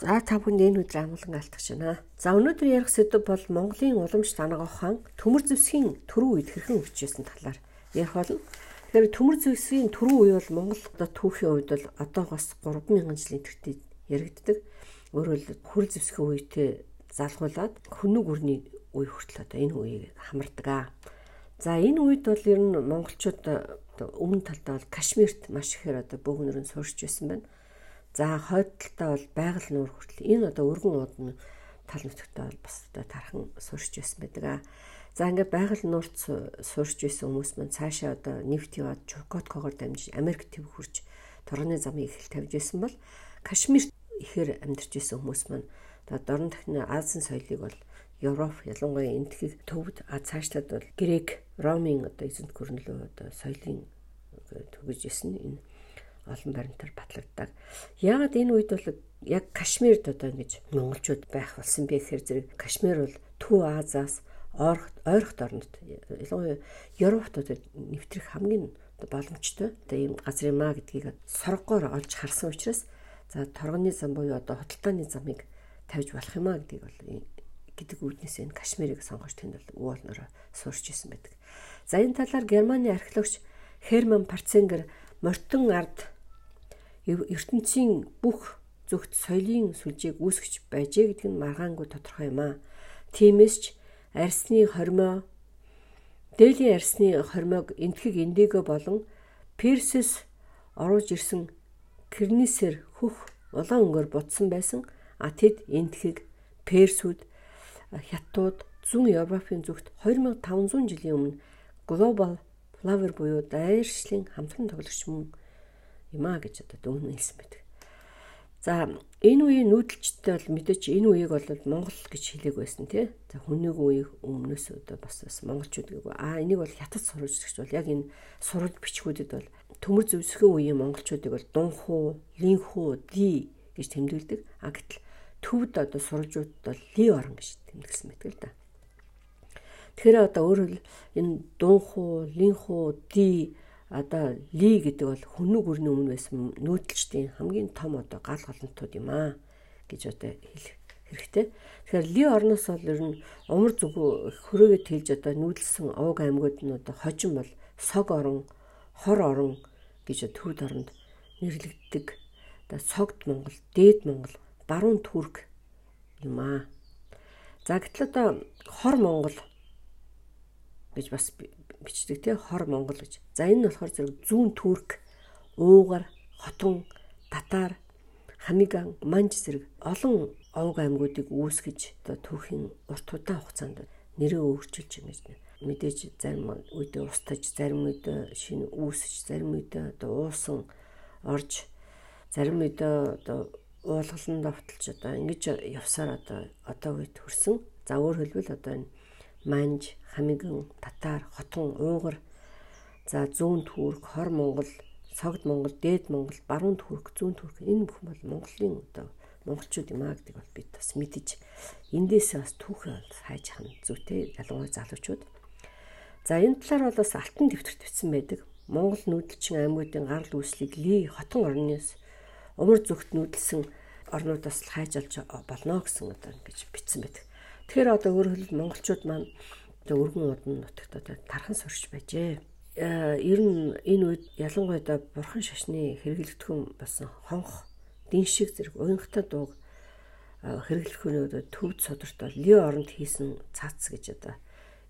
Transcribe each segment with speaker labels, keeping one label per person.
Speaker 1: За та бүхэнд энэ өдөр амгалан алтгах шана. За өнөөдөр ярих сэдв бол Монголын уламж данаг ухаан төмөр зэвсгийн төрөө үед хэрхэн өгчээсэн талаар ярих болно. Тэгэхээр төмөр зэвсгийн төрөө үе бол Монгол одоо түүхийн үед бол одоогоос 3000 жилийн тэртээ яригддаг. Өөрөөр хэлбэл хөр зэвсгийн үетэй залгуулад хөнөг үрний үе хүртэл одоо энэ үеийг хамардаг аа. За энэ үед бол ер нь монголчууд өмнө талдаа бол Кашмирт маш ихээр одоо бөөгнөр нь суурьж байсан байна. За хойдталтаа бол байгаль нуур хүртэл энэ одоо өргөн уудны тал нутагтаа бол бас одоо тархан суурьж байсан байдаг аа. За ингээд байгаль нуурт суурьж байсан хүмүүс маань цаашаа одоо нефт яваад Чукоткогоор дамжиж Америк төв хурж торгоны замыг эхэл тавьж байсан бол Кашмирт ихээр амьдарч байсан хүмүүс маань одоо дорн дахны Азийн соёлыг бол Европ ялангуяа энтхийг төвд а цаашлаад бол Грек, Ромын одоо эзэнт гүрнэлөө одоо соёлын түгэж исэн энэ олон баримтаар батлагддаг. Яагаад энэ үед бол яг Кашмирд одоо ингэж монголчууд байх болсон бэ гэхээр зэрэг Кашмир бол Төв Азаас ойрох ойрохт орнод ялангуяа Европт одоо нэвтрэх хамгийн боломжтой одоо ийм газар юм а гэдгийг соргоор олж харсан учраас за торгоны зам буюу одоо худалдааны замыг тавьж болох юм а гэдгийг бол гэдэг үүднээс энэ Кашмирыг сонгож тэнд бол уулнараа суурч исэн байдаг. За энэ талаар Германы археологч Херман Парценгер мортон ард ертөнцийн бүх зөвхт соёлын сүлжээг үүсгэж байжээ гэдэг нь маргаангүй тодорхой юм аа. Тиймээс ч арсны хормоо дээлийн арсны хормоог энтхэг индиго болон Персес оруулж ирсэн Кирнисэр хөх улаан өнгөөр бутсан байсан. А тэд энтхэг Персүүд хятадууд зүүн Европын зүгт 2500 жилийн өмнө Global Flower буюу дайршлын хамтран тоглогч мөн юм а гэж одоо дүүн хэлсэн байдаг. За энэ үеийн нүүдэлчтэй бол мэдээч энэ үеийг бол Монгол гэж хэлээг байсан тий. За хүнийг үеийг өмнөөс одоо бас бас монголчууд гэв. А энийг бол хятад сурвалжлагч бол яг энэ сурвалж бичгүүдэд бол төмөр зөвсгөн үеийн монголчуудыг бол дунхуу, линхүү, ди гэж тэмдэглэдэг. А гэтэл төвд одоо сурвалжууд бол ли орон гэж тэмдэглэсэн байдаг л да. Тэгэхээр одоо өөрөөр энэ дунхуу, линхүү, ди одоо ли гэдэг бол хүннүг өрний өмнө байсан нүүдэлчдийн хамгийн том одоо гал голонтууд юм аа гэж одоо хэлэх хэрэгтэй. Тэгэхээр ли орноос бол ер нь умар зүгөө хөрөөгөө тэлж одоо нүүдэлсэн овг аймагуд нь одоо хожим бол сог орон, хор орон гэж төвд оронд нэрлэгддэг. Одоо согд Монгол, дээд Монгол, баруун Түрк юм аа. За гэтэл одоо хор Монгол гэж бас бичдэг тий хор монгол гэж. За энэ нь болохоор зэрэг зүүн турк, уугар, хотон, татар, хамиган, манж зэрэг олон овг аймагуудыг үүсгэж одоо түүхийн урт удаан хугацаанд нэрээ өөрчилж юм гэж мэдээж зарим үедээ устж, зарим үедээ шинэ үүсэж, зарим үедээ одоо уусан орж, зарим үедээ одоо уулгалан давталж одоо ингэж явсаар одоо одоо үед хүрсэн. За өөр хэлбэл одоо энэ манж, хамиган, татар, хотон, уугар за зүүн түүрк, хор Монгол, согд Монгол, дээд Монгол, баруун түүрк, зүүн түүрк энэ бүхэн бол Монголын одоо монголчууд юм а гэдэг бол бид бас мэдэж эндээсээ бас түүхээ хайж хана зүйтэй ялангуяа залуучууд. За энэ талаар бол бас алтан дэвтэрт бичсэн байдаг. Монгол нүүдэлчин аймагуудын гарал үүслийг ли хотон орноос умар зүгт нүүдэлсэн орнуудаас хайж олж болно гэсэн одоо ингэж бичсэн байдаг. Тэгэхээр одоо өөрөөр хэлбэл монголчууд маань одоо өргөн удан нутагт одоо тархан сурч байжээ. Э, ер нь энэ үед ялангуяа бурхан шашны хэрэглэгдэхүүн болсон хонх дин шиг зэрэг уянгатай дууг э, хэрэглэхүүнээ одоо төвд содортой ли оронд хийсэн цац гэж одоо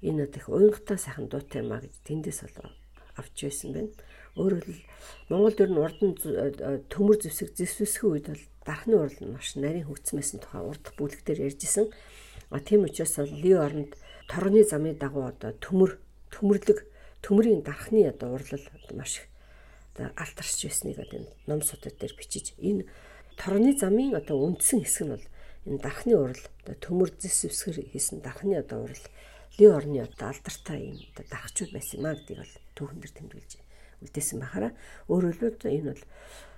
Speaker 1: энэ одоо их уянгатай сайхан дуутай юм а гэж тэндээс бол авч байсан байна. Өөрөөр хэл Монголд ер нь урд нь э, төмөр зэвсэг зэвсвэсхэн үед бол дархны урал нь маш нарийн хөгцмэсэн тухай урд бүлэгтэр ярьжсэн. А тийм учраас ли оронд торгоны замын дагуу одоо төмөр төмөрлөг төмөрийн дархны одоо урлал маш их одоо алтарч байсныг одоо ном судад дээр бичиж энэ торгоны замын одоо үндсэн хэсэг нь бол энэ дархны урал одоо төмөр зэс үсгэр хийсэн дархны одоо урал ли орны одоо алдартай юм одоо дархчуд байсан юм а гэдгийг бол түүхэн дээр тэмдэглэж үлдээсэн бахараа өөрөөр хэлбэл энэ бол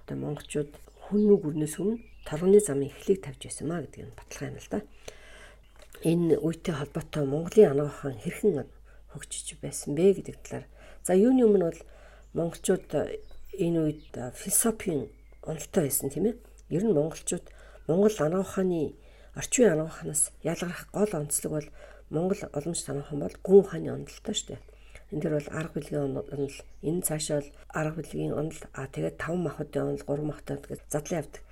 Speaker 1: одоо монголчууд хүн нүг өрнөөс өмнө торгоны замын эхлийг тавьж байсан маа гэдгийг баталгаа юм л да энэ үетэй холбоотой Монголын анаа хаан хэрхэн хөгжиж байсан бэ гэдэг талаар. За юуны өмнө бол монголчууд энэ үед философийн уналтай байсан тийм ээ. Ер нь монголчууд Монгол анаа ухааны орчин үеийн анаа ухаанаас ялгарх гол онцлог бол Монгол уламж танах хүн бол гүн ухааны онолтой шүү дээ. Энэ дэр бол арга билгийн онол, энэ цаашаа бол арга билгийн онол, а тэгээд таван махуудын онол, гурван махтай тэгээд задлан явдаг.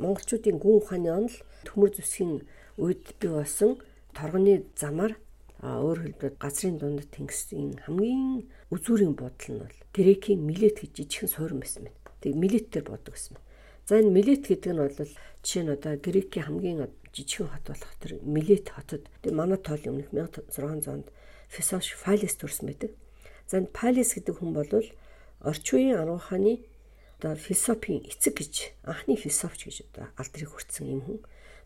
Speaker 1: Монголчуудын гүн ухааны онол төмөр зүсгийн үед бий болсон торгоны замаар өөр хэлбэл газрын дунд тэнгисийн хамгийн үзүүрийн бодол нь бол грекийн милет гэж жижигхэн суурин байсан байна. Тэг милетээр бодог гэсэн байна. За энэ Милет гэдэг нь бол жишээ нь одоо Грекийн хамгийн жижигхэн хот болох тэр Милет хотод манай тоолын өмнөх 1600-д Фесош Фалес төрсэн байдаг. За энэ Палес гэдэг хүн бол орчин үеийн Арууханы одоо философийн эцэг гэж анхны философч гэж одоо алдрыг хүртсэн юм хүн.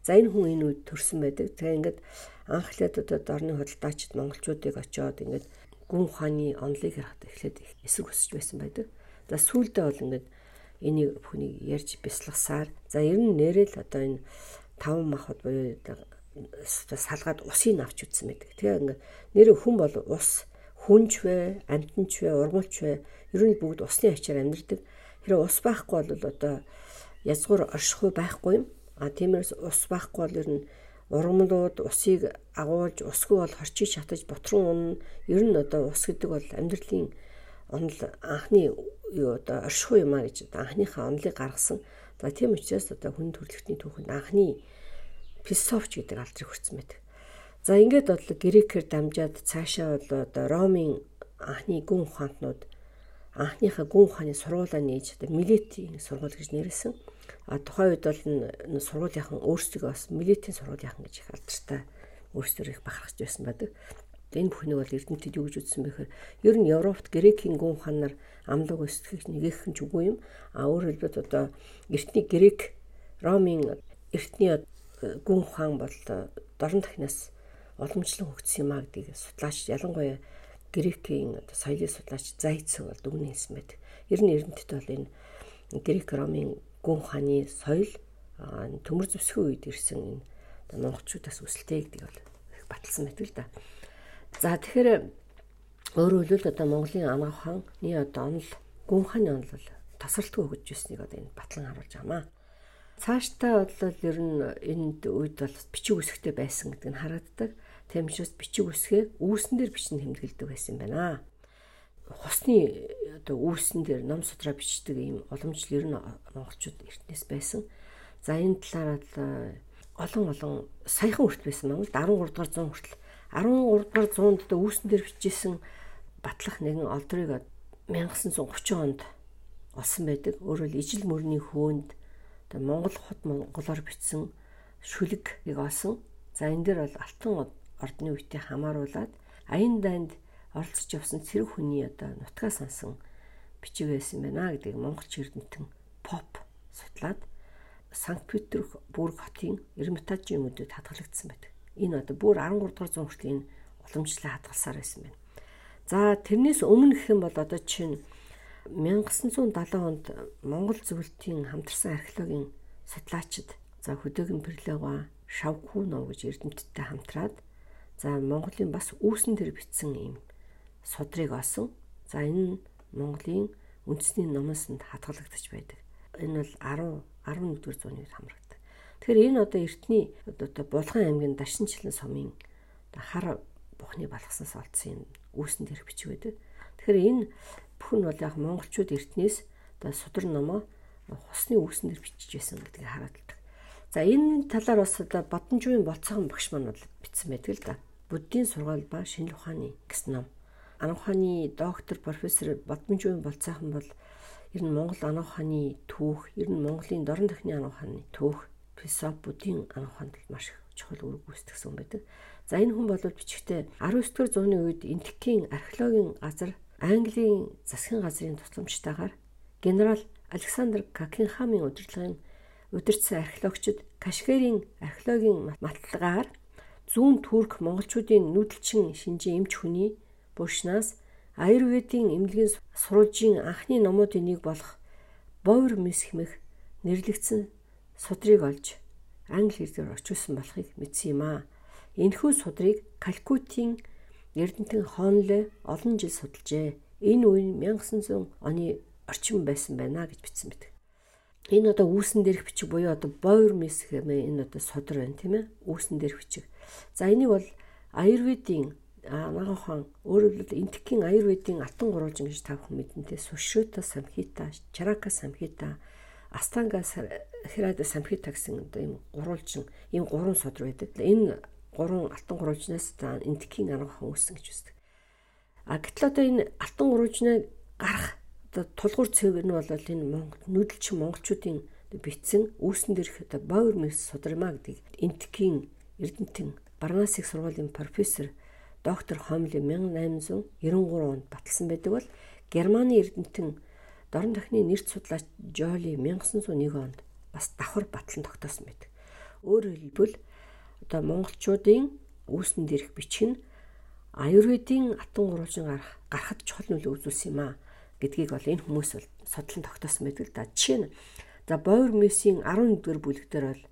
Speaker 1: За энэ хүн энэ үед төрсэн байдаг. Тэгээ ингээд анхлаад одоо орны хөдөлтаачд монголчуудыг очиод ингээд гүн ухааны онлыг харахад эхлээд эсрэг өсөж байсан байдаг. За сүүлдээ бол ингээд энийг бүхнийг ярьж бясалгасаар за ер нь нэрэл одоо энэ таван махад буюу салгаад усыг авч үтсэн байдаг. Тэгээ ингээ нэр хүн бол ус хүнч вэ, амтанч вэ, ургуулч вэ ер нь бүгд усны ачаар амьдардаг. Хэрэв ус байхгүй бол одоо язгуур оршихуй байхгүй юм. А тиймээс ус байхгүй бол ер нь ургамлууд усыг агуулж усгүй бол хорчиж шатаж ботрон унна. Ер нь одоо ус гэдэг бол амьдралын онол анхны юу одоо оршихуй юмаа гэж одоо анхныхаа онолыг гаргасан. За тийм учраас одоо хүн төрөлхтний түүхэнд анхны философч гэдэг алдрыг хүртсэн байдаг. За ингээд бол грекээр дамжаад цаашаа бол одоо ромын анхны гүн ухаантнууд анхныхаа гүн ухааны сургуулаа нээж одоо милетийн сургууль гэж нэрлсэн. А тухайн үед бол сургуулийнхан өөрсдөө бас милетийн сургуулийнхан гэж их алдартай өөрсдөө их бахархаж байсан байдаг. Энэ бүхнийг бол эрдэмтэд юу гэж үзсэн бэхээр ер нь Европт грекийн гүн ухаанаар амлаг өсгөх нэгэх ч үгүй юм. А өөр хэлбэл одоо эртний грек ромын эртний гүн ухаан бол дорн дахнаас уламжлан хөгжсөн юм а гэдгийг судлаач ялангуяа грекийн соёлын судлаач Зайц бол дүгнэн хэлсэн байдаг. Ер нь эрдэмтэд бол энэ грек ромын гүн ухааны соёл төмөр зэвсгийн үед ирсэн энэ монголчуудаас өсөлтэй гэдэг бол баталсан байдаг л да. За тэгэхээр Өөрөөр хэлбэл одоо Монголын ана ухааны одоо онол гүн ухааны онол тасралтгүй өгж ирснийг одоо энэ батлан харуулж байгаамаа. Цаашдаа бол ер нь энд үед бол бичиг үсгтэй байсан гэдэг нь харагддаг. Тэмчээс бичиг үсгээ үүсэн дээр бичнэ хэмтгэлдэг байсан юм байна. Хусны одоо үүсэн дээр ном судраа бичдэг ийм уламжлал ер нь монголчууд эртнээс байсан. За энэ талаар олон олон саяхан хүрт байсан Монголд 13 дугаар 100 хүртэл 13 дугаар 100-д үүсэн дээр бичижсэн батлах нэгэн олдрыг 1930 онд олсон байдаг. Өөрөөр ижил мөрний хөөнд одоо Монгол хот монголоор бичсэн шүлгийг олсон. За энэ дээр бол алтан ордны үетэй хамааруулад аян дайнд оролцож явсан цэрэг хүний одоо нутгаа сансан бичиг байсан байна гэдгийг монголч эрдэмтэн поп судлаад Санкт Петербург хотын Эрмитажийн мөдөд хадгалагдсан байдаг. Энэ одоо бүр 13 дугаар зуун хүртэл энэ уламжлалаа хадгалсаар байсан байна. За тэрнээс өмнө гэх юм бол одоо чинь 1970 онд Монгол зөвлөлтийн хамтарсан археологийн судлаачид за хөдөөгөн Перлева Шавхүү нов гэж эрдэмтдтэй хамтраад за Монголын бас үүсэн төр бичсэн юм судрыг олсон. За энэ Монголын үндэсний номосонд хадгалагдаж байдаг. Энэ бол 10 11-р зууны үед хамрагддаг. Тэгэхээр энэ одоо эртний одоо Булган аймгийн Дашинчлан сумын хар бухны балгаснаас олдсон юм үүсэн дээрх бичиг байдаг. Тэгэхээр энэ бүхэн бол яг монголчууд эртнээс одоо судар номоо хусны үүсэн дээр бичиж байсан гэдгийг харааддаг. За энэ талаар бас одоо Бодонжуун болцоохон багш маань бол бичсэн байдаг л да. Буддийн сургаал ба шинжлэх ухааны гэсэн ном. Ан ухааны доктор профессор Бодонжуун болцоохон бол ер нь Монгол ан ухааны түүх, ер нь Монголын дорн тахны ан ухааны түүх, философи буддийн ан ухаанд маш их чухал үүрэг гүйцэтгэсэн байдаг. За энэ хүн бол бичгтээ 19-р зууны үед Энтекийн археологийн газар Английн засгийн газрын тусламжтайгаар генерал Александр Какинхамын удирдлагын удирдсан археологчид Кашгэрийн археологийн матлагаар зүүн турк монголчуудын нүүдэлчин шинжээ эмч хүний Бушнаас аюрведийн эмнэлгийн сурвалжийн анхны номуудын нэг болох Бовер мис хэмэх нэрлэгдсэн судрыг олж англи хэлээр орчуулсан болохыг мэдсэн юм аа. Энэхүү судрыг Калкутийн Эрдэнтэн Хонле олон жил судалжээ. Энэ үе 1900 оны орчим байсан байна гэж бичсэн мэт. Энэ одоо үүсэн дээрх бичиг буюу одоо boir mis хэмээн энэ одоо содор байна тийм ээ. Үүсэн дээрх бичиг. За энийг бол аюрведийн нагахаан өөрөөр хэлбэл энтхийн аюрведийн алтан гурвалжин гэж та бүхэн мэднэтэй сушрута самхита, чарака самхита, астанга хирада самхита гэсэн одоо ийм гурвалжин ийм гурван содор байдаг. Энэ гурван алтан гурвалжнаас энтхийн нагахаан үүсэн гэж үздэг. А гэтэл одоо энэ алтан гурвалжнаа гарах одоо тулгуур цэг нь бол энэ Монгол нүүдэлчин монголчуудын битсэн үүсэн дээрх одоо боовер мэс судрмаа гэдэг энтхийн эрдэнтэн Барнасыг сургуулийн профессор доктор Хомли 1893 онд баталсан байдаг бол Германы эрдэмтэн дорн дахны нэрт судлаач Жоли 1901 онд бас давхар батлан тогтоосон байдаг. Өөрөөр хэлбэл одоо монголчуудын үүсэнд ирэх бичиг нь аюурведийн атан гурвалжин гарах гарахад чухал нөлөө үзүүлсэн юм а гэдгийг бол энэ хүмүүс бол судлан тогтоосон байдаг да. Жишээ нь за Боер Мессийн 11-р бүлэгтэр бол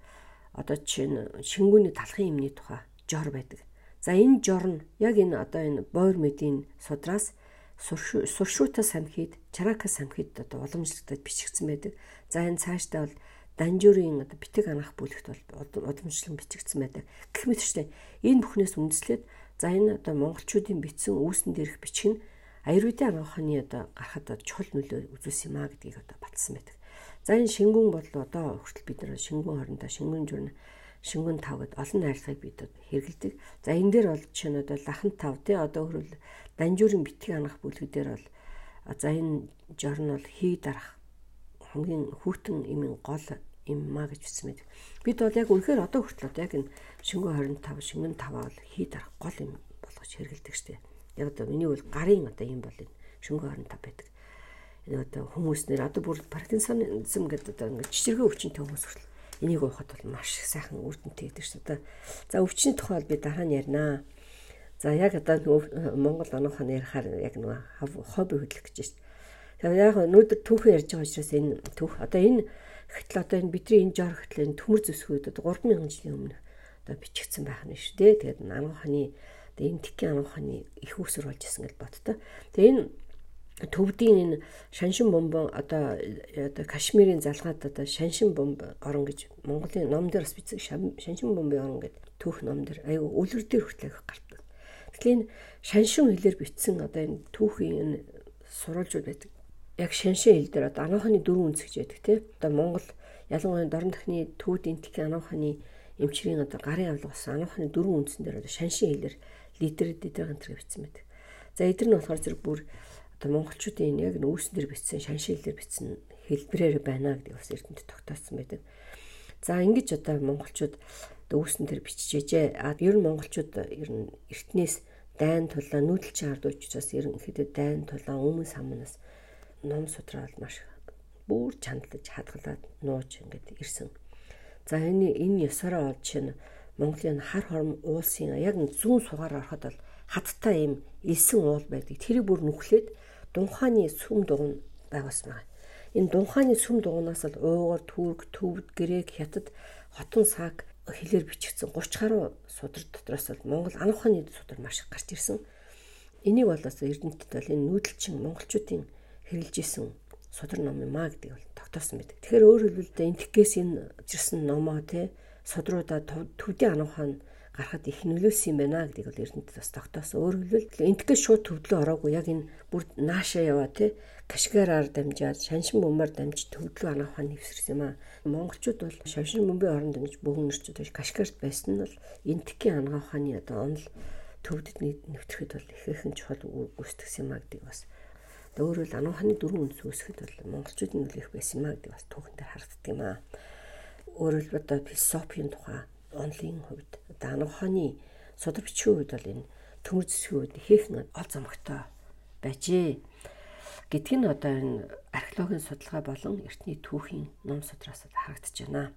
Speaker 1: одоо жишээ нь шингүүний талхын юмны тухай жор байдаг. За энэ жор нь яг энэ одоо энэ бойр медийн судраас суршуута самхид, чарака самхид одоо уламжлагдаад бичигдсэн байдаг. За энэ цаашдаа бол данжуурын одоо битэг анах бүлэгт бол уламжлан бичигдсэн байдаг. Гэх мэтчлээ энэ бүхнээс үндэслээд за энэ одоо монголчуудын бичсэн үүсэн дээрх бичиг нь аюурведын анхааны одоо гарахад чухал нөлөө үзүүлсэн юм а гэдгийг одоо баталсан байдаг. За энэ шингүүн бол одоо хүртэл бид нар шингүүн хоорондоо шингүүн журна шингэн тав гэд олон найрлагыг бид хэрэгэлдэг. За энэ дээр бол жишээ нь одоо лахан тав тий одоо хөрвөл данжуурын битгий анах бүлгүүдээр бол за энэ жорн бол хий дарах хамгийн хүүтэн имэн гол юм маа гэж бичсэн мэд. Бид бол яг үнэхээр одоо хүртэл одоо яг энэ шингэн 25 шингэн 5 бол хий дарах гол юм болгож хэрэгэлдэг штеп. Яг одоо миний бол гарын одоо юм бол энэ шингэн 25 байдаг. Энэ одоо хүмүүс нэр одоо бүр паркинсонизм гэдэг одоо ингэ чичиргээ өвчнөд хүмүүс хүртэл Энийг уухад бол маш их сайхан үр дүнтэй гэдэг шүү дээ. За өвчний тухай бол би дараа нь ярина. За яг одоо Монгол оноохоо ярихаар яг нэг хобби хөдлөх гэж байна. Яг өнөөдөр түүхэн ярьж байгаа учраас энэ түүх одоо энэ хэтэл одоо энэ бидний энэ жор хэтэл энэ төмөр зөсгүүд одоо 3000 жилийн өмнө одоо бичигдсэн байх нь шүү дээ. Тэгээд анауханы одоо энэ тикийн анауханы их усэр болж исэн гэж бодтоо. Тэгээ энэ төвдийн энэ шаншин бомб одоо одоо Кашмирийн залгаад одоо шаншин бомб орон гэж Монголын ном дээр бас бичсэн шаншин бомбын орон гэдэг түүх ном дээр аюу үлгэр дээр хүртэл гардаг. Тэгэхээр энэ шаншин хэлээр бичсэн одоо энэ түүхийн энэ сурвалжууд байдаг. Яг шаншин хэл дээр одоо анауханы дөрвөн үндэс гэж байдаг тийм. Одоо Монгол ялангуяа дорн тахны төвд энтхийн анауханы эмчрийн одоо гарын авлага болсон анауханы дөрвөн үндсэн дээр одоо шаншин хэлээр литер литер гантэр бичсэн байдаг. За эдгээр нь болохоор зэрэг бүр одоо монголчуудын яг нүүсэн дээр бичсэн шаншиллэр бичсэн хэлбэрээр байна гэдэг бас эрдэнэт тогтоосон байдаг. За ингэж одоо монголчууд дүүсэн дээр биччихэжээ. А ер нь монголчууд ер нь эртнээс дайн тулаа нүүдэлчин ард уучраас ерөнхийдөө дайн тулаа өмнө самнаас ном судраад маш бүр чандлаж хадгалаад нууж ингээд ирсэн. За энэ энэ ёсороо олж чинь Монголын хар хорм уулсын яг зүүн сугаар ороход бол хаттай юм элсэн уул байдаг. Тэрийг бүр нүхлээд дунхааны сүм дугуй байгуулсан байна. Энэ дунхааны сүм дугуйнаас л уугар, түрк, төвд, грек, хятад, хотон саг хэлээр бичигдсэн 30 гаруй судар дотроос л Монгол ан ухааны судар маш их гарч ирсэн. Энийг бол бас эрдэмтэд бол энэ нүүдэлчин монголчуудын хэрэгжилж исэн судар ном юм а гэдэг бол тогтоосон байдаг. Тэгэхээр өөр хэлбэл энтгэхээс энэ жирсэн номоо те судруудаа төвдийн ан ухаан гарахад их нөлөөсөн юм байна гэдгийг бол эрдэнэт бас тогтоосон. Өөрөөр хэлбэл энтгэж шууд төвдлөө ороогүй яг энэ бүр наашаа яваа тий кашгараар дамжаад шаншин бөмбөр дамжиж төвдлөө анаахаа нэвсэрсэн юм аа. Монголчууд бол шаншин бөмбөгийн оронд дамжиж бөөн нэрчүүд кашгарт байсан нь бол энтгийн анаахааны одоо онол төвдөд нэвтрэхэд бол их ихэн чухал үүсгэсэн юм аа гэдэг бас өөрөөр анааханы дөрвөн үндэс үүсгэхэд бол монголчуудын нөл их байсан юм аа гэдэг бас түүхэн дээр харагддаг юм аа. Өөрөөр хэлбэл одоо философийн тухай онлын хувьд одоо ухааны судар бичгийн хувьд бол энэ төмөр зэсгийн хувьд ихээхэн ол замгтай байжээ. Гэдг нь одоо энэ археологийн судалгаа болон эртний түүхийн ном судраас харагдаж байна.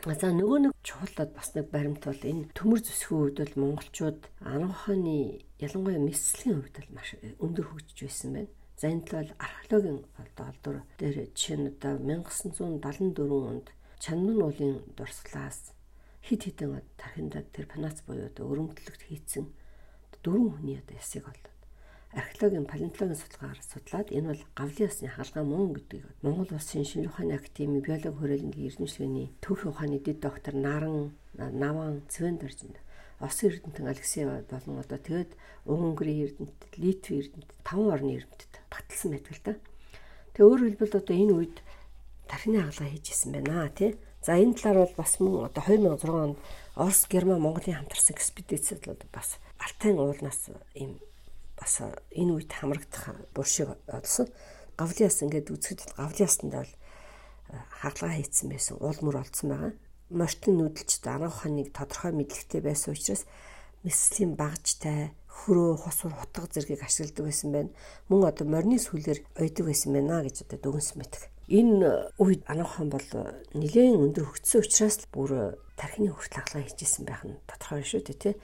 Speaker 1: За нөгөө нэг чухалд бас нэг баримт бол энэ төмөр зөсгийн үед бол монголчууд ан ухааны ялангуяа мэслэгийн хувьд бол маш өндөр хөгжиж байсан байна. За энэ бол археологийн одоо олдвор дээр жишээ нь одоо 1974 онд Чанман уулын дурслаас хид хідэн тархиндаа тэр панац буюу одоо өрөмтлөгт хийцэн дөрвөн хүний одоо ясыг олоод археологийн палеонтологийн судалгаагаар судлаад энэ бол гавлын ясны хаалгаа мөн гэдгийг Монгол Улсын шинжлэх ухааны академи биологи хүрээлэнгийн эрдэмшлэгийн түүхийн ухааны дэд доктор Наран Наван Цвендержинд Осын эрдэмтэн Алексеева болон одоо тэгээд Унгарын эрдэмтэд, Литвийн эрдэмтэд, таван орны эрдэмтэд баталсан байдаг л да. Тэгээ өөрөөр хэлбэл одоо энэ үед тархины хаалгаа хийж исэн байна тий. За энэ талаар бол бас мөн одоо 2006 онд Орос, Герман, Монголын хамтарсан экспедицэд бол бас Алтайн уулнаас ийм бас энэ үед хамрагдах буршиг олсон. Гавлиас ингээд үзэхэд гавлиасанд бол хаалгаа хийцэн байсан, уул мөр олдсон байгаа. Мортын нүүдэлчд арга ухааныг тодорхой мэдлэгтэй байсан учраас мэслийн багжтай хөрөө хосуур хутга зэргийг ашигладаг байсан байна. Мөн одоо морины сүлээр ойдог байсан байна гэж одоо дүгнсэн байдаг. Энэ үед Анахан бол нэлээд өндөр хөгжсөн учраас бүр тархины хүртэл хаалгаа хийжсэн байх нь тодорхой шүү дээ тий.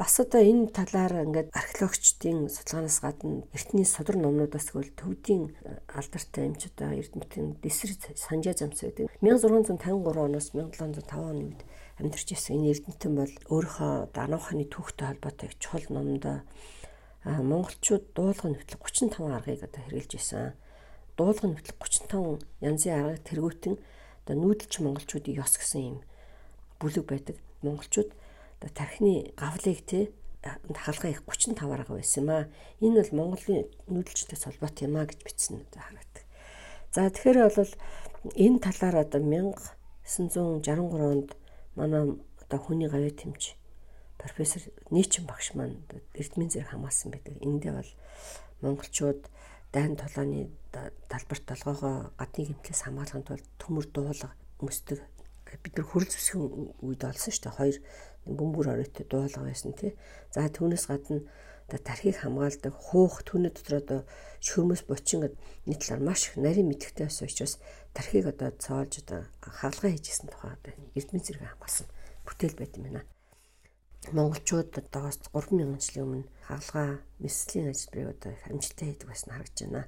Speaker 1: Бас одоо энэ талаар ингээд археологчдын судалгаанаас гадна эртний содөр номнуудаас хөл төвдийн алдартай эмч одоо эрдэмтэн Дэсрэ Санжаа замс байдаг. 1653 оноос 1705 оны үед амьдарч ирсэн энэ эрдэмтэн бол өөрийнхөө данууханы түүхтэй холбоотой чухал номонд монголчууд дуулгын нэвтлэг 35 аргыг одоо хэрэгжилж исэн. Дуулгын нэвтлэг 35 янзын аргыг тэргүүтэн одоо нүүдэлч монголчуудын ёс гэсэн юм бүлэг байдаг. Монголчууд тархины гавлыг те хаалгаа их 35 арга байсан юм аа. Энэ бол Монголын нүүдэлчтэй холбоотой юм аа гэж бичсэн одоо харагдав. За тэгэхээр бол энэ талаар одоо 1963 онд манай одоо хүний гавьяа тэмч профессор Нийчэн багш маань эрдмийн зэрэг хамгаалсан байдаг. Эндээ бол монголчууд дайн толооны талбарт толгоогоо гадны гэмтлээс хамгаалахын тулд төмөр дуулга өмсдөг. Бид нар хөрөл зүсгийн үед олсон шүү дээ. Хоёр бөмбөр оройтой дуулга байсан тий. За түүнээс гадна одоо тархийг хамгаалдаг хуух түүний дотор одоо шөрмөс бучин гэд нийтлэр маш их нарийн мэдхтэй байсан учраас тархийг одоо цоолж одоо хаалгаа хийжсэн тухай одоо эрдмийн зэрэг хамгаалсан бүтээл байт юм байна. Монголчууд одоос 3000 жилийн өмнө хаалгаа мэслийн ажилбарыг одоо амжилттай хийдэг байсан харагдаж байна.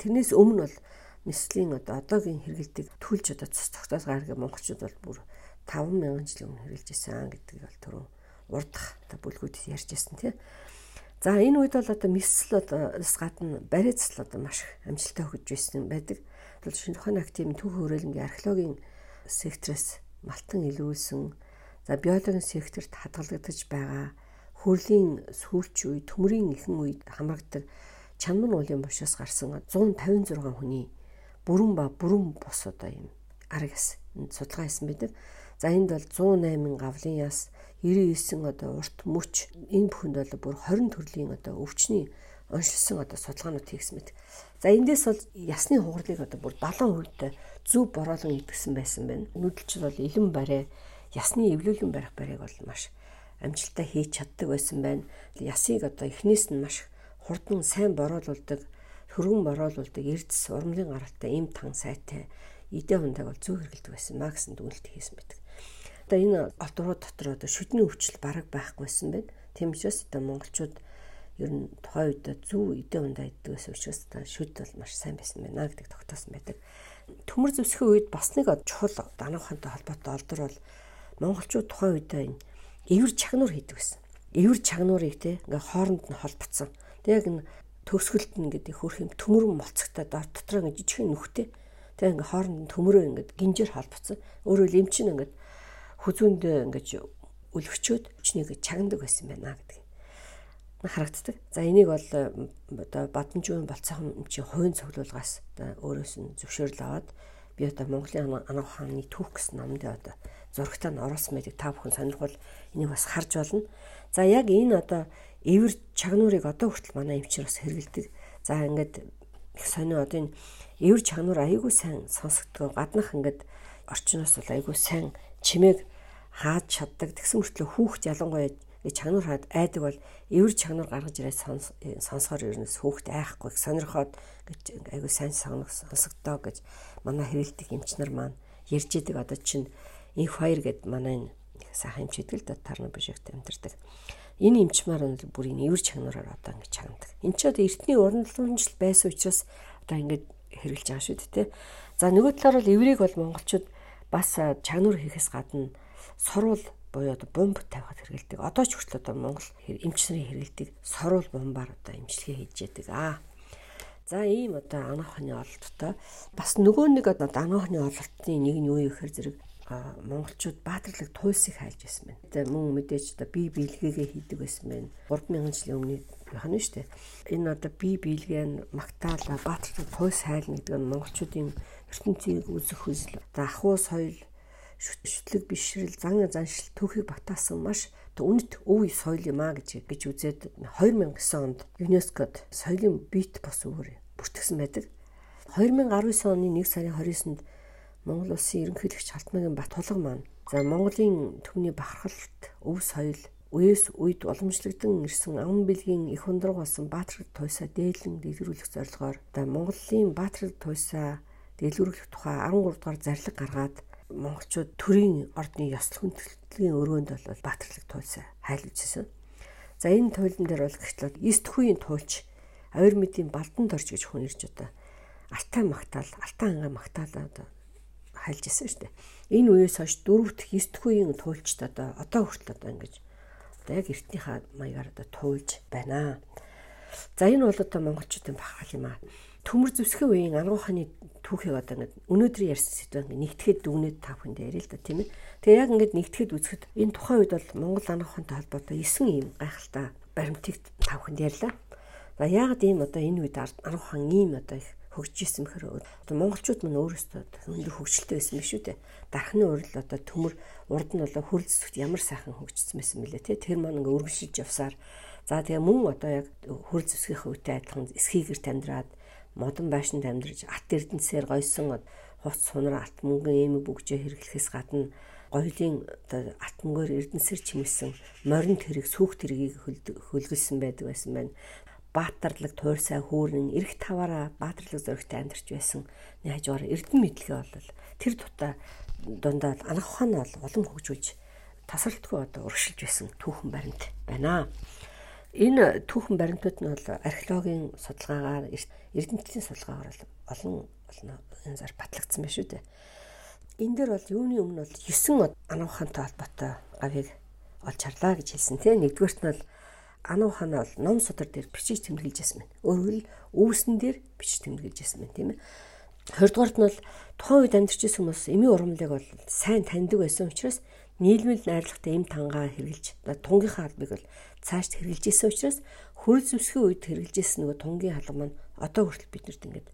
Speaker 1: Тэрнээс өмнө бол мэслийн одоо одоогийн хэрэгэлдэг төлж одоо цэц тогтоос гаргах монголчууд бол бүр 5000 жилийн өмнө хэрэгжилж исэн гэдгийг бол түрүү урдах бүлгүүд ярьж ирсэн тийм. За энэ үед бол одоо мэсэл одоос гадна бариацл одоо маш амжилттай хөгжиж байсан байдаг. Шинэ ухааны академийн түүх хөрөлнгийн археологийн секторээс малтан илрүүлсэн за биологийн секторт хадгалагдаж байгаа хөрлийн сүүлч үе төмрийн ихэн үед хамрагдаг чанман уулын бушаас гарсан 156 хүний бүрэн ба бүрэн бус одоо юм аргас судалгаа хийсэн байдаг. За энд бол 108 гавлын яс 99 одоо урт мөч энэ бүхэнд бол бүр 20 төрлийн одоо өвчний оншилсан одоо судалгаанууд хийгсэн мэт. За эндээс бол ясны хугарлыг одоо бүр 70% зөв бороолон идгсэн байсан байна. Нүүдэлч бол илэн барай ясны эвлүүлэн барих барийг бол маш амжилттай хийж чаддаг байсан байна. Ясыг одоо эхнээс нь маш хурдан сайн бороолуулдаг, хөргөн бороолуулдаг эрдэс урмлын гаралтай им тан сайтай идэ хундаг бол зөв хэрэгэлдэг байсан маа гэсэн дүгнэлт хийсэн байдаг. Одоо энэ олдрууд дотор одоо шүдний өвчл бараг байхгүйсэн байна. Тийм учраас одоо монголчууд ер нь тухайн үед зөв идэ ундаа байсан учраас одоо шүд бол маш сайн байсан байна гэдэг тогтоосон байдаг. Төмөр зөсхийн үед бас нэг чухал дануухантай холбоотой олдор бол монголчууд тухайн үед энэ эвэр чагнуур хийдэг байсан. Эвэр чагнуурыг те ингээ хооронд нь холбоцсон. Тэг яг н төгсгөлт нь гэдэг хөрх юм төмөрөн молцогтой дотор ингээ жижигхэн нүхтэй. Тэг ингээ хооронд нь төмөрөө ингээ гинжээр холбоцсон. Өөрөөр эмчин ингээ хүзүүнд ингэж өлгчөөд хүчнийг чагнадаг байсан байна гэдэг харагддаг. За энийг бол одоо бадамжийн болцоохон чи хувийн цуглуулгаас одоо өөрөөс нь зөвшөөрөл аваад би одоо Монголын анаа ухааны түүх гэсэн номд одоо зурагтаа нь оруулсан байдаг та бүхэн сонирхвол энийг бас харж болно. За яг энэ одоо эвэр чагнуурыг одоо хүртэл манай эмчнэр бас хэрэгэлдэг. За ингээд их сонио одоо энэ эвэр чагнуур айгүй сайн сонсогдгоо гаднах ингээд орчноос бол айгүй сайн чимээг хааж чаддаг. Тэгсэн мөртлөө хүүхд ялангуяа чагнуур хаад айдаг бол эвэр чагнуур гаргаж ирээд сонсохоор ернэс хүүхд айхгүй сонирхоод гэж айгүй сайн сонсогдоо гэж манай хэрэлдэг эмчнэр маань ярьж идэг одоо чинь инх хоёр гэд манай сайхан эмч идэг л да тарна бишэгт амьдэрдэг. Энэ эмчмаар нь бүр энэ эвэр чагнуураар одоо ингэж чагнадаг. Энд ч одоо эртний урандлагчл байсан учраас одоо ингэж хэрэгжилж байгаа шүү дээ. За нөгөө талаар бол эврийг бол монголчууд бас чагнуур хийхээс гадна сурвал буюу одоо бомб тавихад хэрэгэлдэг. Одоо ч хүртэл одоо Монгол эмч нарын хэрэгэлдэг сорол бомбаар одоо имчилгээ хийж яадаг. Аа. За ийм одоо ана ухааны ололттой бас нөгөө нэг одоо ана ухааны ололтны нэг нь юу юм гэхээр зэрэг монголчууд баатарлаг туйлсыг хайлж байсан байна. Тэгээ мөн мэдээж одоо бие биелгээгээ хийдэг байсан байна. 3000 жилийн өмнө байх нь шүү дээ. Энэ одоо бие биелгээ нь магтаалаа баатарлаг туйлс хайлна гэдэг нь монголчуудын ертөнцийг үзэх хүсэл. За ахуй соёл шүтлэг бишрэл зан заншил түүхийг батаасан маш үнэт өв соёл юм а гэж гэж үзээд 2009 онд ЮНЕСКОд соёлын бит бос үүрэг бүртгэсэн байдаг. 2019 оны 1 сарын 29-нд Монгол улсын ерөнхийлөгч Халтмаагийн Батулга маань за Монголын төвний бахархалт, өв соёл, үеэс үед уламжлагдсан ирсэн ам бэлгийн их ундраг болсон Баатар туйсаа дээлэн дэлгэрүүлэх зорилгоор за Монголын Баатар туйсаа дэлгэрүүлэх тухай 13 дугаар зарлиг гаргаад монголчууд төрийн ордны ёслол хүндэтлийн өрөөнд бол Баатарлаг туйсаа хайлуулжсэн. За энэ туйлан дээр бол гэрчлэл 9 төхүйн туйлч авир мэдийн балдан дорж гэж хүн ирж одоо алтан магтаал, алтан ангаа магтаалаа одоо хайлж исэн шүү дээ. Энэ үеэс хойш дөрөвт хистхүйн туйлчд одоо одоо хүртэл одоо ингэж одоо яг эртнийхээ маягаар одоо туйлж байна. За энэ бол одоо монголчуудын бахал юм аа. Төмөр зүсхэн үеийн ангууханы түүхийг одоо ингээд өнөөдөр ярьсан сэдвээ ингээд нэгтгэхэд дүгнээд та бүхэнд яриа л да тийм ээ. Тэгээ яг ингээд нэгтгэхэд үзэхэд энэ тухайн үед бол Монгол ангуухантай холбоотой 9 ийм гайхалтай баримтыг та бүхэнд ярьлаа. За яагаад ийм одоо энэ үед ангуухан ийм одоо их хөгжижсэн бэхэр одоо монголчууд мань өөрөөсөө өндөр хөгжилтэй байсан биш үү те дархны урал одоо төмөр урд нь болоо хөрөл зүсгт ямар сайхан хөгжсөн байсан мөлий те тэр маань ингээ өргөжлөж явсаар за тэгээ мөн одоо яг хөрөл зүсгийн үетэй адилхан эсхийгэр тамдраад модон байшинд амьдарч ат эрдэнцээр гойсон хуц сунар алт мөнгөн эм бүгжээ хэрэглэхээс гадна гоёлын оо атмгаар эрдэнсэр чимэлсэн морин тэрэг сүх тэргийг хөлгөлсөн байдаг байсан байна баатарлаг туурсай хүүрэн эрэх таваараа баатарлаг зөрөгтэй амьдарч байсан хажуугаар эрдэн мэдлэгээ бол тэр дутаа дундаа анх ухаан бол улам хөгжүүлж тасралтгүй одоо урагшилж байсан түүхэн баримт байна. Энэ түүхэн баримтууд нь бол археологийн судалгаагаар эрдэмтдийн судалгаагаар олон олон энэ зар батлагдсан байна шүү дээ. Энэ дээр бол юуны өмнө бол 9 анх ухаантай холбоотой гавийг олж харлаа гэж хэлсэн тийм нэгдүгээрт нь бол Ану хана бол ном судар дээр бичиж тэмдэглэж яссан байна. Өөрөөр хэл үүсэн дээр бичиж тэмдэглэж яссан байна тийм ээ. Хоёрдугаарт нь бол тухайн үед амьдарч ирсэн хүмүүс эми ургамлыг бол сайн таньдаг байсан учраас нийлмэл найрлагатай эм тангаа хэрглэж тунгийнхаа албыг бол цаашд хэрглэж исэн учраас хөрөл зүсгийн үед хэрглэж исэн нөгөө тунгийн халга маань одоо хүртэл биднэрт ингээд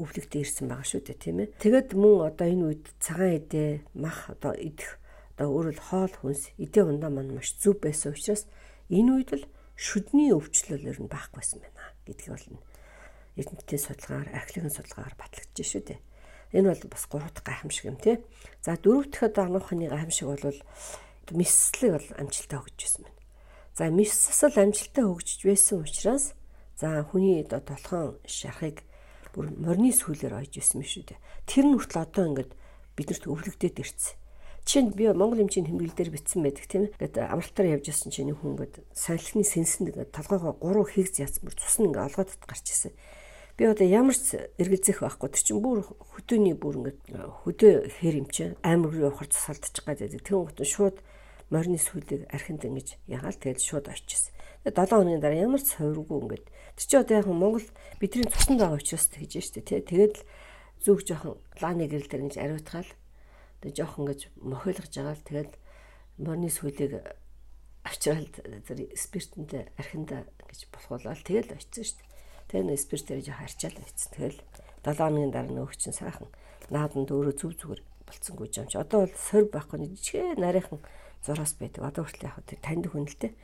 Speaker 1: өвлөгдөө ирсэн байгаа шүү дээ тийм ээ. Тэгэд мөн одоо энэ үед цагаан эдээ мах одоо идэх одоо өөрөөр хоол хүнс эдээ ундаа маань маш зүв байсан учраас Энэ үед л шүдний өвчлөл ер нь байхгүйсэн байна гэдгийг бол эрдэмтдийн судалгаагаар археологийн судалгаагаар батлагдж шүү дээ. Энэ бол бас гурав дахь гайхамшиг юм тий. За дөрөв дахь одоо ануухны гайхамшиг бол мисслэг бол амжилттай хөгжижсэн байна. За миссл амжилттай хөгжиж байсан учраас за хүний одоо толхон шарахыг бүр морины сүүлээр ойж исэн юм шүү дээ. Тэр нь хүртэл одоо ингээд биднэрт өвлөгдөд ирсэн. Жишээнд би Монгол эмчийн тэмдэглэл дээр бичсэн байдаг тийм ээ. Ингээд амралтаар явж исэн чинь хүн ингээд салхины сэнсэнд ингээд толгоогоо гурав хийгз яцсан бүр цус нь ингээд олгоод гарч ирсэн. Би одоо ямар ч эргэлзэх байхгүй тэр чинь бүр хөдөөний бүр ингээд хөдөө хэр юм чинь амар руу явахаар цусалдчих гадаг. Тэгэн гот шууд морины сүлийг архинд ингэж ягаал тэгэл шууд очижсэн. Тэгээ 7 хоногийн дараа ямар ч совиргүй ингээд тэр чинь одоо яг Монгол бидний цуснд байгаа учраас тэгж штэ тий. Тэгээд л зүг жоохон лааны гэрэл дээр ингэж ариутгаал Тэгээ жоох ингэж мохиолгож байгаа л тэгэл морины сүлийг авчраад зэрэг спиртэнтэй архинда гэж болохуулаад тэгэл очсон шүү Тэгээ нэ спиртээр жоох арчаал байцсан. Тэгэл 7 хоногийн дараа нөөгч нь сайхан нааданд өөрөө зүв зүгээр болцсонгүй юм чи. Одоо бол сорь байхгүй жижиг нарийнхан зураас байдаг. Одоо хүртэл яг танд хүн л дээ.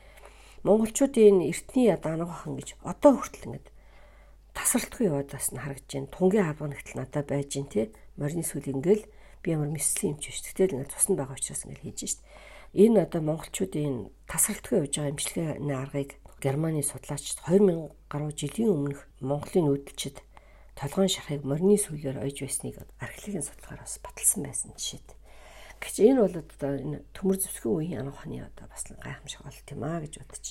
Speaker 1: Монголчуудын эртний даангахан гэж одоо хүртэл ингээд тасралтгүй яваад бас харагдаж байна. Тунгийн хаалга нэгтэл надад байж гин тий. Морины сүл ингээл би ямар мэссэн юм ч биш. Тэгтэл ингээд цуснд байгаа учраас ингээд хийж шít. Энэ одоо монголчуудын тасралтгүй явж байгаа имчилгээний аргыг Германы судлаачид 2000 гаруй жилийн өмнөх Монголын нүүдэлчид толгойн шархыг морины сүлээр ойж байсныг археологийн судалгаар бас баталсан байсан жишээд. Гэвч энэ бол одоо энэ төмөр зэвсгийн үеийн анхны одоо бас гайхамшиг болт юм аа гэж бодож.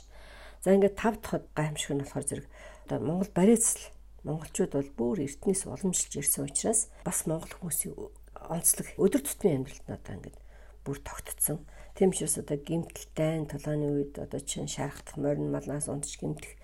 Speaker 1: За ингээд тав дахь гайхамшиг нь болохоор зэрэг одоо Монгол бариацл монголчууд бол бүр эртнээс уламжилж ирсэн учраас бас монгол хүмүүсийн онцлог өдөр тутмын амьдралд надаа ингээд бүр тогтцсон. Тийм учраас одоо гимтэлтэй толооны үед одоо чин шархтах морин малнаас унтж гимтэх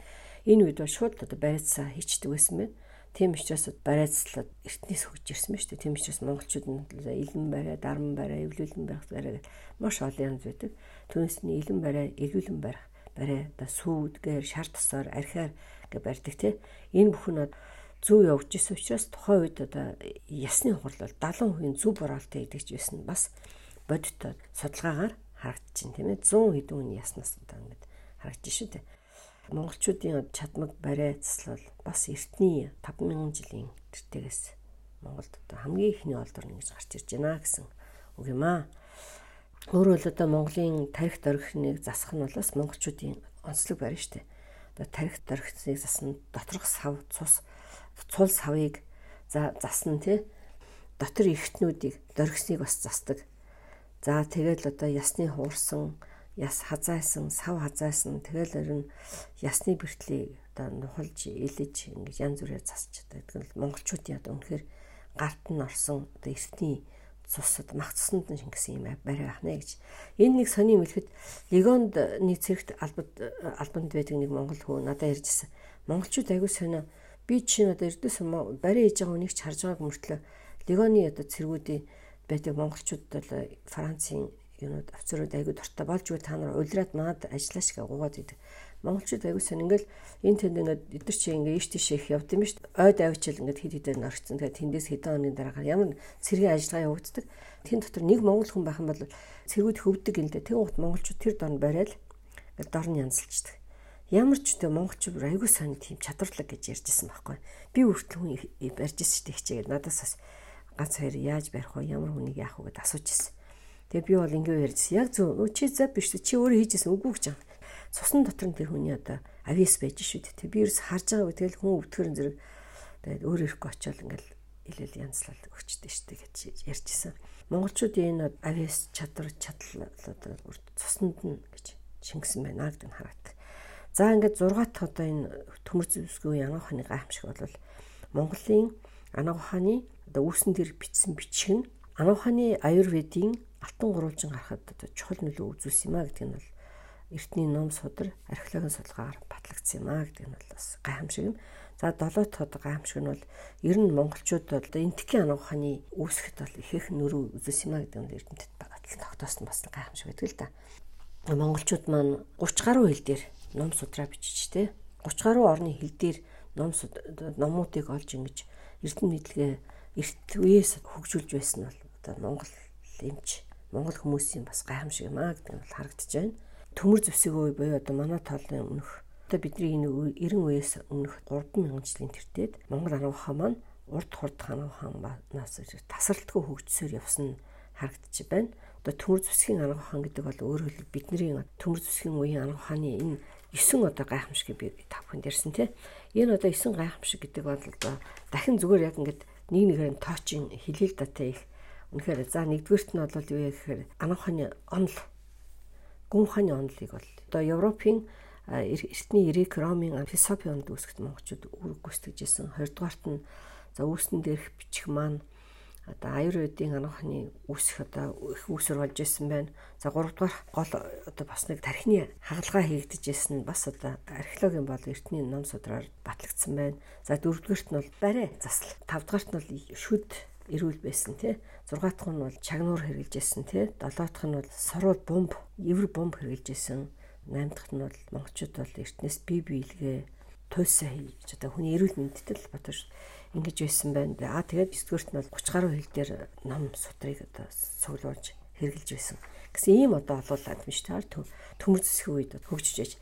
Speaker 1: энэ үед бол шууд одоо бариацаа хийчдэг байсан байна. Тийм учраас бариацлаад эртнээс хөгж ирсэн байна шүү дээ. Тийм учраас монголчууд нь илэн барай, дарман барай, эвлүүлэн байх барай маш олон янз байдаг. Түүнээс нь илэн барай, эвлүүлэн барих барай одоо сүүдгээр шар тасаар архиар гэж барьдаг тий. Энэ бүхэн зөв явж исэн учраас тухайн үед одоо ясны хурлал 70% зөв бороолттой гэдэг ч байсан бас бодиттой судалгаагаар харагдчихэв тийм ээ 100 хэдэн үний яснаас одоо ингэж харагдчих шүү дээ. Монголчуудын чадмаг барай заслал бас эртний 5000 жилийн тэртээс Монголд одоо хамгийн ихний олдор нэгж гарч ирж байна гэсэн үг юм аа. Өөрөөр л одоо Монголын тарих дөрөхнийг засах нь бол бас монголчуудын онцлог барь штэ. Одоо тарих дөрөхнийг засна доторх сав цус цул савыг за засна тий. Дотор эргэтнүүдийг дөргсныг бас засдаг. За тэгэл одоо ясны хуурсан, яс хазаасан, сав хазаасан тэгэл ер нь ясны бэртлийг одоо нухалж, илэж ингэж янз бүрээр засч гэдэг нь монголчуудын одоо үнэхээр гарт нь орсон одоо эртний цусад мах цуснд нь шингэсэн юм барай ахна гэж. Энэ нэг сони мэлхэд легонд нэг цэрэгт албад албанд байдаг нэг монгол хүү надад ярьжсэн. Монголчууд аягүй сонио би чинь одоо эрдээс барай хийж байгаа үнийг ч харж байгааг мөртлөө легоны одоо цэргүүдийн байдаг монголчууд бол Францын юунууд офицерууд аягүй дуртай болж үгүй та нар улираад манад ажиллаач гэж гуугаад идэг. Монголчууд аягүй сэн ингээл энэ тэнд ингээд эдгэр чи ингээд ийш тийш их явд юм дээ. Ойд авчил ингээд хэд хэдээр норцсон. Тэгэхээр тэндээс хэдэн хоногийн дараагаар ямар цэргийн ажиллагаа явагддаг. Тэн дотор нэг монгол хүн байх юм бол цэргүүд хөвдөг юм дэ. Тэгэн гут монголчууд тэр дор барайл ингээд дор нь янзалчдаг ямар ч үедээ монголчууд аягүй сайн тийм чадварлаг гэж ярьжсэн байхгүй. Би үртэл хүн барьжсэн шүү дээ хичээгээд надаас бас ганц хоёр яаж барих вэ? Ямар хүнийг яах вэ гэдээ асууж ирсэн. Тэгээ би бол ингэ ярьжсэн. Яг зөв чи зав биш чи өөрөө хийжсэн үгүй гэж юм. Цусны дотор нь тэр хүний одоо авиас байж шүү дээ. Тэг би ерөөс харж байгаа үе тэгэл хүн өвдгөрөн зэрэг тэгээд өөр ирэхгүй очиод ингээл илэл янзлал өгчтэй дээ гэж ярьжсэн. Монголчуудын энэ авиас чадвар чадал одоо цуснд нь гэж шингэсэн байна гэдэг нь харагдав. За ингээд 6 дахь одоо энэ төмөр зэвсгийн янга ухааны гайхамшиг бол Монголын ана ухааны одоо үүсэн дээр бичсэн бичиг нь ана ухааны аюурведийн алтан гурвалжин гарахад одоо чухал нөлөө үзүүлсэн юм а гэдэг нь бол эртний ном судар археологийн судалгаагаар батлагдсан юм а гэдэг нь бол бас гайхамшиг юм. За 7 дахь одоо гайхамшиг нь бол ер нь монголчууд бол энтхийн ана ухааны үүсгэхэд бол их их нөрөө үзүүлсэн юм а гэдэг нь эрдэмтэд тогтоосон бас гайхамшиг байдаг л да. Монголчууд маань 30 гаруй хил дээр ном судраа бичиж те 30 гаруй орны хил дээр ном номуудыг олж ингэж эрдэнэ мэдлэгээ эрт үеэс хөгжүүлж байсан бол одоо Монгол эмч Монгол хүмүүсийн бас гайхамшиг юм аа гэдэг нь бол харагдаж байна. Төмөр зэвсэг үе буюу одоо манай тоолны өмнөх одоо бидний энэ 90 үеэс өмнөх 3000 жилийн тэртет Монгол ухаан маань урд хурд ханаа ухаанаас тасралтгүй хөгжсөөр явсан харагдаж байна. Одоо төмөр зэвсгийн арга ухаан гэдэг бол хэлбэл бидний төмөр зэвсгийн үеийн арга ухааны энэ 9 одоо гайхамшиг би та бүхэнд ярьсан тий. Энэ одоо 9 гайхамшиг гэдэг бол одоо дахин зүгээр яг ингээд нэг нэгээр нь тоочин хэлэл датай их үнэхээр за нэгдүгээрт нь бол юу гэхээр анаханы онол гүн ухааны онолыг бол одоо Европын эртний Эрик Ромын философи онд үүсгэж монголчууд үүрэг гүйцэтгэжсэн. Хоёрдугаарт нь за үүснэн дээрх бичих маань одоо аюурведийн анхны үүсэх одоо их үүсвэр болж исэн байна. За 3 дугаар гол одоо бас нэг тархины хагалгаа хийгдэж исэн нь бас одоо археологийн бол эртний ном судраар батлагдсан байна. За 4 дугаарт нь бол барай засал. 5 дугаарт нь бол шүд эрүүл байсан тий. 6 дахь нь бол чагнуур хэрглэж исэн тий. 7 дахь нь бол сорууд бомб, эвэр бомб хэрглэж исэн. 8 дахь нь бол монголчууд бол эртнээс бие биелгээ туйсаа хийж одоо хүний эрүүл мэндэд л батж ингэж байсан байна. Аа тэгээд 9 дугаарт нь бол 30 гаруй хил дээр ном судрыг одоо цуглуулж хэрглэж байсан. Гэсэн ийм одоо олуулаад биш таар төмөр зэсгийн үед хөгжиж байж.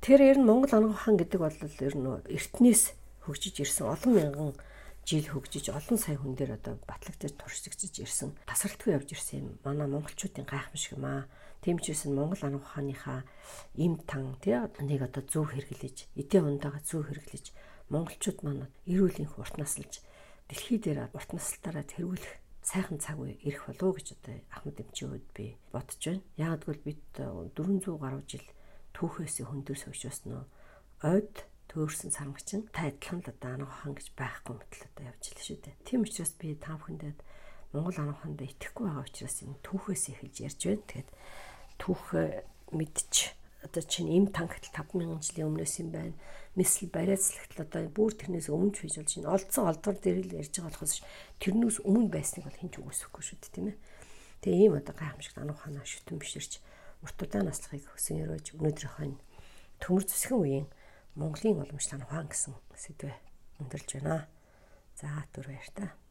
Speaker 1: Тэгэхээр ер нь Монгол хаан гэдэг бол ер нь эртнээс хөгжиж ирсэн олон мянган жил хөгжиж олон сая хүн дээр одоо батлагдаж туршигдж ирсэн тасралтгүй явж ирсэн юм. Манай монголчуудын гайхамшиг юм аа. Тийм ч гэсэн Монгол ан ухааныхаа им тан тий нэг одоо зөв хэрэглэж, эдийн ундаага зөв хэрэглэж монголчууд маань эрүүлийн урт наслж дэлхий дээр урт наслтаараа тэргүүлэх сайхан цаг үе ирэх болов гэж одоо Ахмад эмчийн үед би бодож байна. Яг гэвэл бид 400 гаруй жил түүхээс хөндөр сойжсэн нөө ойд төөрсөн сармагчин та адилхан л одоо анаа хаан гэж байхгүй мэтэл одоо явж л шүү дээ. Тийм учраас би та бүхэндээ Монгол ан ухаанд итгэхгүй байгаа учраас энэ түүхээс эхэлж ярьж байна. Тэгэхээр түүх мэдчих одоо чинь им тангтл 5000 жилийн өмнөөс юм байна. Мисл барайцлагтал одоо бүр тэрнээс өмнө ч хийж болж байна. Олдсон олдвор дээр л ярьж байгаа болохоос тэрнээс өмнө байсныг бол хинч үгүйсэхгүй шүү дээ тийм ээ. Тэгээ ийм одоо гайхамшигт ануу ханаа шүтэн биширч уртудаа наслахыг хөсөн өрөөж өнөөдрийнхөө төмөр зүсгэн үеийн Монголын уламжлал ухаан гэсэн сэдвээ өндөрлж байна. За түр баяр та.